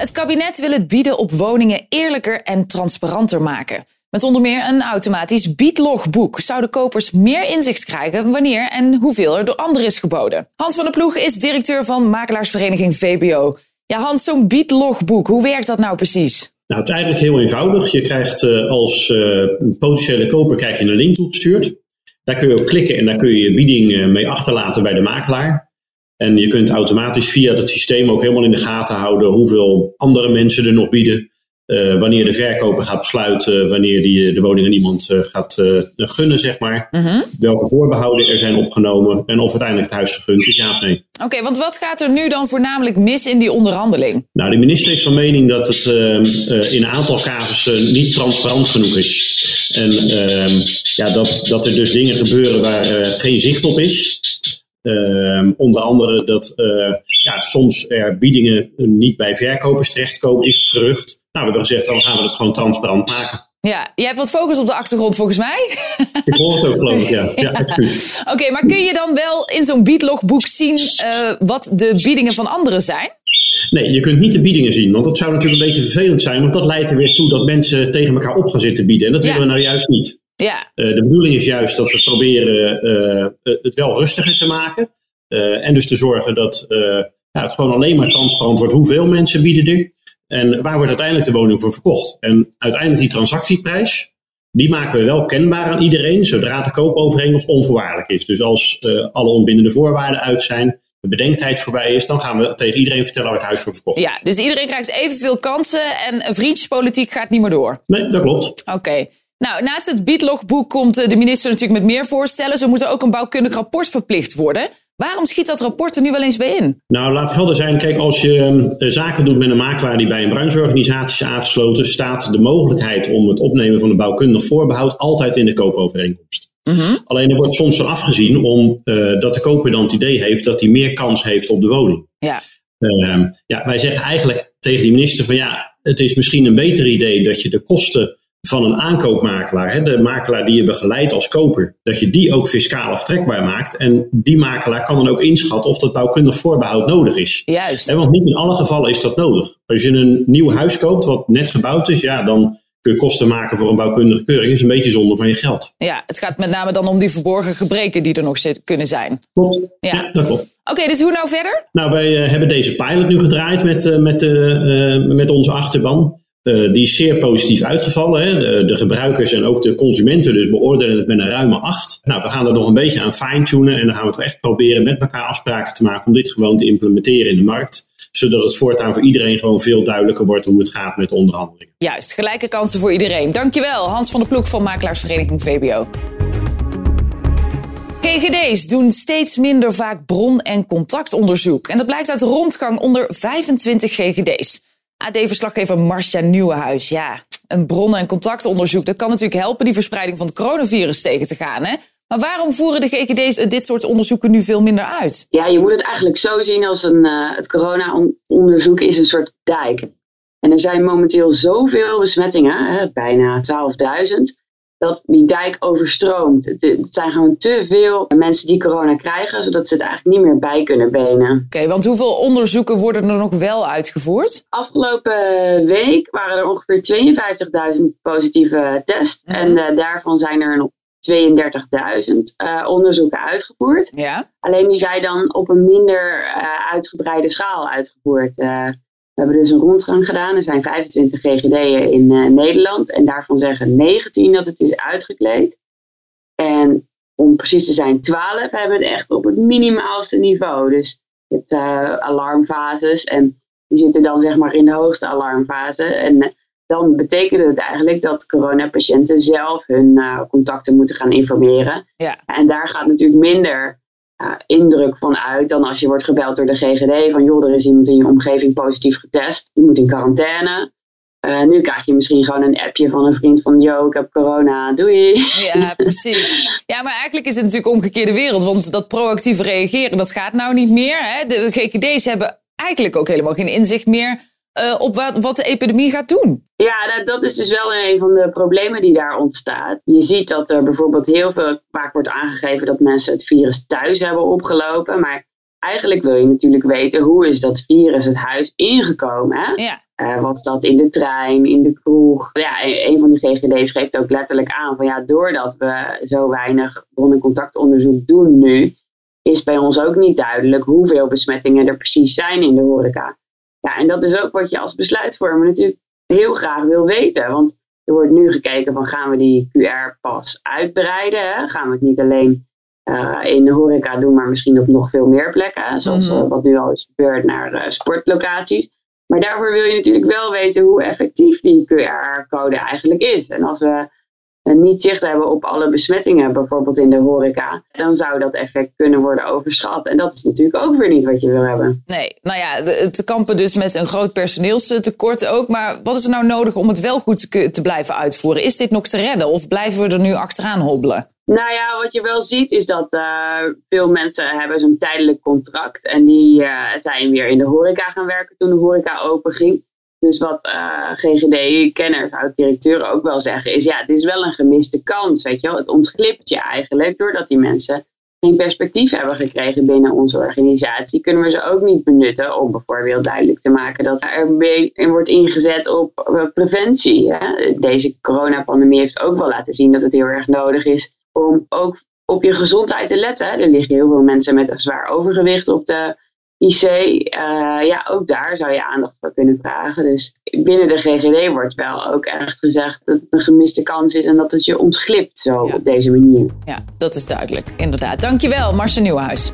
Het kabinet wil het bieden op woningen eerlijker en transparanter maken. Met onder meer een automatisch biedlogboek zouden kopers meer inzicht krijgen wanneer en hoeveel er door anderen is geboden. Hans van der Ploeg is directeur van makelaarsvereniging VBO. Ja, Hans, zo'n biedlogboek, hoe werkt dat nou precies? Nou, het is eigenlijk heel eenvoudig. Je krijgt uh, als uh, potentiële koper krijg je een link toegestuurd. Daar kun je op klikken en daar kun je je bieding uh, mee achterlaten bij de makelaar. En je kunt automatisch via dat systeem ook helemaal in de gaten houden hoeveel andere mensen er nog bieden. Uh, wanneer de verkoper gaat besluiten, wanneer die eh, de woning aan iemand uh, gaat uh, gunnen, zeg maar. -huh. Welke voorbehouden er zijn opgenomen en of uiteindelijk het huis gegund is, ja of nee. Oké, okay, want wat gaat er nu dan voornamelijk mis in die onderhandeling? Nou, de minister is van mening dat het in een aantal casussen niet transparant genoeg is. En ehm, ja, dat, dat er dus dingen gebeuren waar geen zicht op is. Uh, onder andere dat uh, ja, soms er biedingen niet bij verkopers terechtkomen, is het gerucht. Nou, we hebben gezegd, dan gaan we het gewoon transparant maken. Ja, jij hebt wat focus op de achtergrond volgens mij. Ik hoor het ook geloof ik, ja. ja. Oké, okay, maar kun je dan wel in zo'n biedlogboek zien uh, wat de biedingen van anderen zijn? Nee, je kunt niet de biedingen zien, want dat zou natuurlijk een beetje vervelend zijn. Want dat leidt er weer toe dat mensen tegen elkaar op gaan zitten bieden. En dat ja. willen we nou juist niet. Ja. Uh, de bedoeling is juist dat we proberen uh, het wel rustiger te maken. Uh, en dus te zorgen dat ja, het gewoon alleen maar transparant wordt hoeveel mensen bieden er. En waar wordt uiteindelijk de woning voor verkocht? En uiteindelijk die transactieprijs, die maken we wel kenbaar aan iedereen, zodra de koopovereenkomst onvoorwaardelijk is. Dus als alle ontbindende voorwaarden uit zijn, de bedenktijd voorbij is, dan gaan we tegen iedereen vertellen waar het huis voor verkocht is. Ja, dus iedereen krijgt evenveel kansen en vriendjespolitiek gaat niet meer door. Nee, dat klopt. Oké. Okay. Nou, naast het biedlogboek komt de minister natuurlijk met meer voorstellen. Zo moet er ook een bouwkundig rapport verplicht worden. Waarom schiet dat rapport er nu wel eens bij in? Nou, laat helder zijn. Kijk, als je uh, zaken doet met een makelaar die bij een brancheorganisatie is aangesloten, staat de mogelijkheid om het opnemen van een bouwkundig voorbehoud altijd in de koopovereenkomst. -huh. Alleen er wordt soms van afgezien omdat uh, de koper dan het idee heeft dat hij meer kans heeft op de woning. Ja. Uh, ja, wij zeggen eigenlijk tegen die minister van ja, het is misschien een beter idee dat je de kosten van een aankoopmakelaar, hè, de makelaar die je begeleidt als koper, dat je die ook fiscaal aftrekbaar maakt. En die makelaar kan dan ook inschatten of dat bouwkundig voorbehoud nodig is. Juist. En want niet in alle gevallen is dat nodig. Als je een nieuw huis koopt wat net gebouwd is, ja, dan kun je kosten maken voor een bouwkundige keuring. is een beetje zonde van je geld. Ja, het gaat met name dan om die verborgen gebreken die er nog kunnen zijn. Klopt. Ja, ja dat klopt. Oké, okay, dus hoe nou verder? Nou, wij uh, hebben deze pilot nu gedraaid met, uh, met, uh, met onze achterban. Uh, die is zeer positief uitgevallen. Hè. De, de, gebruikers en ook de consumenten dus beoordelen het met een ruime 8. Nou, we gaan er nog een beetje aan fine-tunen en dan gaan we toch echt proberen met elkaar afspraken te maken om dit gewoon te implementeren in de markt. Zodat het voortaan voor iedereen gewoon veel duidelijker wordt hoe het gaat met de onderhandelingen. Juist, gelijke kansen voor iedereen. Dankjewel, Hans van der Ploeg van Makelaarsvereniging VBO. GGD's doen steeds minder vaak bron- en contactonderzoek. En dat blijkt uit rondgang onder 25 GGD's. AD-verslaggever Marcia Nieuwenhuis. Ja, een bronnen- en contactonderzoek, dat kan natuurlijk helpen die verspreiding van het coronavirus tegen te gaan. Hè? Maar waarom voeren de GGD's dit soort onderzoeken nu veel minder uit? Ja, je moet het eigenlijk zo zien als een, uh, het corona-onderzoek is een soort dijk. En er zijn momenteel zoveel besmettingen, hè, bijna 12.000, dat die dijk overstroomt. Het, het, zijn gewoon te veel mensen die corona krijgen, zodat ze het eigenlijk niet meer bij kunnen benen. Oké, okay, want hoeveel onderzoeken worden er nog wel uitgevoerd? Afgelopen week waren er ongeveer 52.000 positieve tests. Mm -hmm. En uh, daarvan zijn er nog 32.000 uh, onderzoeken uitgevoerd. Ja. Alleen die zijn dan op een minder uh, uitgebreide schaal uitgevoerd. We hebben dus een rondgang gedaan. Er zijn 25 GGD'en in uh, Nederland. En daarvan zeggen 19 dat het is uitgekleed. En om precies te zijn, 12 hebben het echt op het minimaalste niveau. Dus je hebt uh, alarmfases. En die zitten dan zeg maar in de hoogste alarmfase. En uh, dan betekent het eigenlijk dat coronapatiënten zelf hun contacten moeten gaan informeren. Ja. En daar gaat natuurlijk minder indruk van uit dan als je wordt gebeld door de GGD van joh, er is iemand in je omgeving positief getest, die moet in quarantaine. Uh, nu krijg je misschien gewoon een appje van een vriend van, yo, ik heb corona, doei. Ja, precies. Ja, maar eigenlijk is het natuurlijk omgekeerde wereld, want dat proactief reageren, dat gaat nou niet meer. Hè? De GGD's hebben eigenlijk ook helemaal geen inzicht meer uh, op wat, wat, de epidemie gaat doen. Ja, dat, dat, is dus wel een van de problemen die daar ontstaat. Je ziet dat er bijvoorbeeld heel veel, vaak wordt aangegeven dat mensen het virus thuis hebben opgelopen, maar eigenlijk wil je natuurlijk weten hoe is dat virus het huis ingekomen. Hè? Ja. Uh, was dat in de trein, in de kroeg? Ja, een van de GGD's geeft ook letterlijk aan van ja, doordat we zo weinig bron- en contactonderzoek doen nu, is bij ons ook niet duidelijk hoeveel besmettingen er precies zijn in de horeca. Ja, en dat is ook wat je als besluitvormer natuurlijk heel graag wil weten. Want er wordt nu gekeken van gaan we die QR-pas uitbreiden? Hè? Gaan we het niet alleen uh, in de horeca doen, maar misschien op nog veel meer plekken. Zoals uh, wat nu al is gebeurd naar uh, sportlocaties. Maar daarvoor wil je natuurlijk wel weten hoe effectief die QR-code eigenlijk is. En als we niet zicht hebben op alle besmettingen, bijvoorbeeld in de horeca, dan zou dat effect kunnen worden overschat. En dat is natuurlijk ook weer niet wat je wil hebben. Nee, nou ja, het kampen dus met een groot personeelstekort ook. Maar wat is er nou nodig om het wel goed te, te blijven uitvoeren? Is dit nog te redden of blijven we er nu achteraan hobbelen? Nou ja, wat je wel ziet is dat uh, veel mensen hebben zo'n tijdelijk contract. En die uh, zijn weer in de horeca gaan werken toen de horeca open ging. Dus wat uh, GGD-kenners, oud-directeuren ook wel zeggen, is ja, het is wel een gemiste kans, weet je wel. Het ontglipt je eigenlijk, doordat die mensen geen perspectief hebben gekregen binnen onze organisatie, kunnen we ze ook niet benutten om bijvoorbeeld duidelijk te maken dat er wordt ingezet op preventie. Hè? Deze coronapandemie heeft ook wel laten zien dat het heel erg nodig is om ook op je gezondheid te letten. Er liggen heel veel mensen met een zwaar overgewicht op de IC, uh, ja, ook daar zou je aandacht voor kunnen vragen. Dus binnen de GGD wordt wel ook echt gezegd dat het een gemiste kans is en dat het je ontglipt zo Ja. op deze manier. Ja, dat is duidelijk. Inderdaad. Dankjewel, Marcel Nieuwhuis.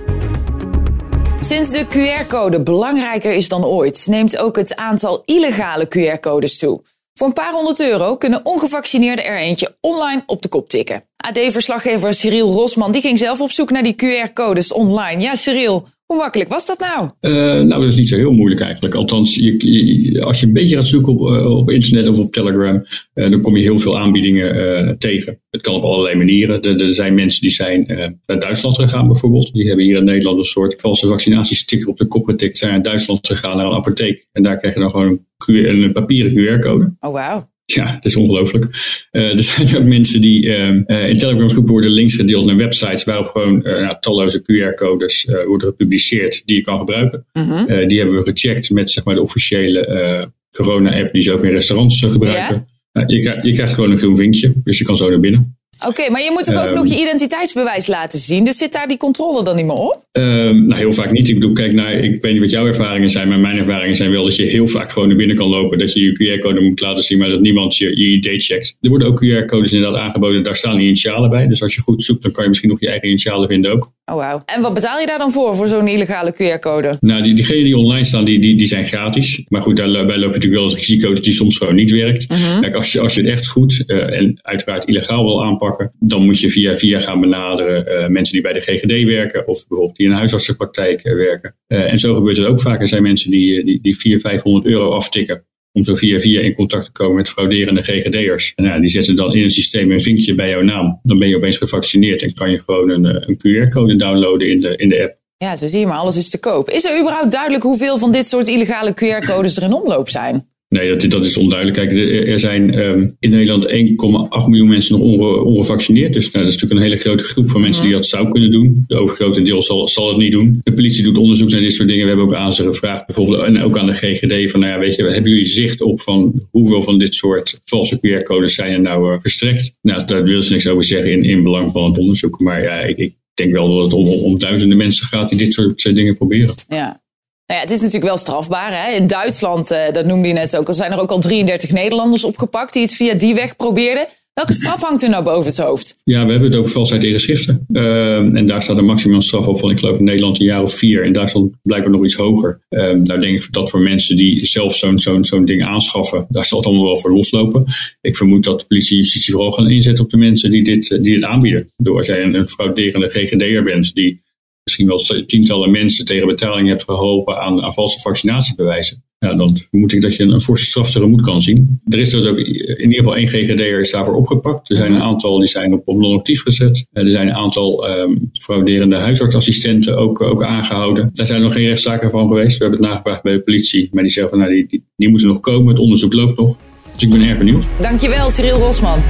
Sinds de QR-code belangrijker is dan ooit, neemt ook het aantal illegale QR-codes toe. Voor een paar honderd euro kunnen ongevaccineerden er eentje online op de kop tikken. AD-verslaggever Cyril Rosman die ging zelf op zoek naar die QR-codes online. Ja, Cyril, hoe makkelijk was dat nou? Uh, nou, dat is niet zo heel moeilijk eigenlijk. Althans, je, je, als je een beetje gaat zoeken op, uh, op internet of op Telegram, uh, dan kom je heel veel aanbiedingen tegen. Het kan op allerlei manieren. Er, er zijn mensen die zijn naar Duitsland gegaan bijvoorbeeld. Die hebben hier in Nederland een soort valse vaccinatiesticker op de kop getikt. Zijn naar Duitsland gegaan naar een apotheek. En daar krijg je dan gewoon een, QR, een papieren QR-code. Oh, wauw. Ja, het is ongelooflijk. Uh, er zijn ook mensen die uh, uh, in Telegram groepen worden links gedeeld naar websites waarop gewoon nou, talloze QR-codes worden gepubliceerd die je kan gebruiken. -hmm. die hebben we gecheckt met zeg maar, de officiële corona-app die ze ook in restaurants gebruiken. Ja? je, krijgt, je, krijgt, gewoon een groen vinkje, dus je kan zo naar binnen. Oké, okay, maar je moet toch ook nog je identiteitsbewijs laten zien? Dus zit daar die controle dan niet meer op? Um, nou, heel vaak niet. Ik bedoel, kijk naar, ik weet niet wat jouw ervaringen zijn, maar mijn ervaringen zijn wel dat je heel vaak gewoon naar binnen kan lopen. Dat je je QR-code moet laten zien, maar dat niemand je, je ID checkt. Er worden ook QR-codes inderdaad aangeboden, daar staan initialen bij. Dus als je goed zoekt, dan kan je misschien nog je eigen initialen vinden ook. Oh, wauw. En wat betaal je daar dan voor, voor zo'n illegale QR-code? Nou, die, diegenen die online staan, die, die, die zijn gratis. Maar goed, daarbij loop je natuurlijk wel het risico dat die soms gewoon niet werkt. -hmm. Kijk, als je, als je het echt goed uh, en uiteraard illegaal wil aanpakken, dan moet je via via gaan benaderen uh, mensen die bij de GGD werken of bijvoorbeeld die in een huisartsenpraktijk uh, werken. En zo gebeurt het ook vaak. Er zijn mensen die, die, die 400, 500 euro aftikken om zo via via in contact te komen met frauderende GGD'ers. Ja, die zetten dan in het systeem een vinkje bij jouw naam. Dan ben je opeens gevaccineerd en kan je gewoon een, een QR-code downloaden in de, in de app. Ja, zo zie je maar, alles is te koop. Is er überhaupt duidelijk hoeveel van dit soort illegale QR-codes er in omloop zijn? Nee, dat, dat is onduidelijk. Kijk, er zijn um, in Nederland 1,8 miljoen mensen nog onge, ongevaccineerd. Dus nou, dat is natuurlijk een hele grote groep van mensen die dat zou kunnen doen. De overgrote deel zal, zal het niet doen. De politie doet onderzoek naar dit soort dingen. We hebben ook aan ze gevraagd, bijvoorbeeld, en ook aan de GGD, van nou ja, weet je, hebben jullie zicht op van hoeveel van dit soort valse QR-codes zijn er nou uh, verstrekt? Nou, daar wil ze niks over zeggen in, in belang van het onderzoek. Maar ja, ik, ik denk wel dat het om, om duizenden mensen gaat die dit soort dingen proberen. Ja. Nou ja, het is natuurlijk wel strafbaar. Hè? In Duitsland, uh, dat noemde je net ook zijn er ook al 33 Nederlanders opgepakt die het via die weg probeerden. Welke straf hangt er nou boven het hoofd? Ja, we hebben het over valsheid in geschriften. Uh, en daar staat een maximumstraf op van, ik geloof in Nederland een jaar of vier. In Duitsland blijkbaar nog iets hoger. Uh, nou denk ik dat voor mensen die zelf zo'n zo'n zo'n ding aanschaffen, daar zal het allemaal wel voor loslopen. Ik vermoed dat de politie en justitie vooral gaan inzetten op de mensen die dit, die dit aanbieden. Door als jij een, een frauderende GGD'er bent die misschien wel tientallen mensen tegen betaling hebt geholpen aan, aan valse vaccinatiebewijzen. Ja, dan vermoed ik dat je een forse straf tegemoet kan zien. Er is dus ook in ieder geval één GGD'er is daarvoor opgepakt. Er zijn een aantal die zijn op, op non-actief gezet. Er zijn een aantal um, frauderende huisartsassistenten ook, ook aangehouden. Daar zijn nog geen rechtszaken van geweest. We hebben het nagevraagd bij de politie. Maar die zeggen van nou, die, die, die moeten nog komen. Het onderzoek loopt nog. Dus ik ben erg benieuwd. Dankjewel, Cyril Rosman.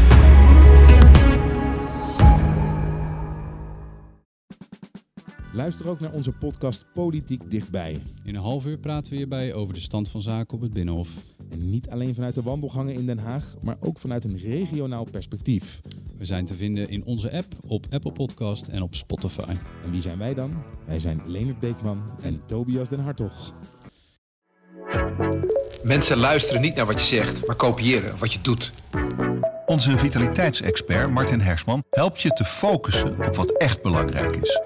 Luister ook naar onze podcast Politiek Dichtbij. In een half uur praten we hierbij over de stand van zaken op het Binnenhof. En niet alleen vanuit de wandelgangen in Den Haag, maar ook vanuit een regionaal perspectief. We zijn te vinden in onze app, op Apple Podcast en op Spotify. En wie zijn wij dan? Wij zijn Leonard Beekman en Tobias Den Hartog. Mensen luisteren niet naar wat je zegt, maar kopiëren wat je doet. Onze vitaliteitsexpert Martin Hersman helpt je te focussen op wat echt belangrijk is.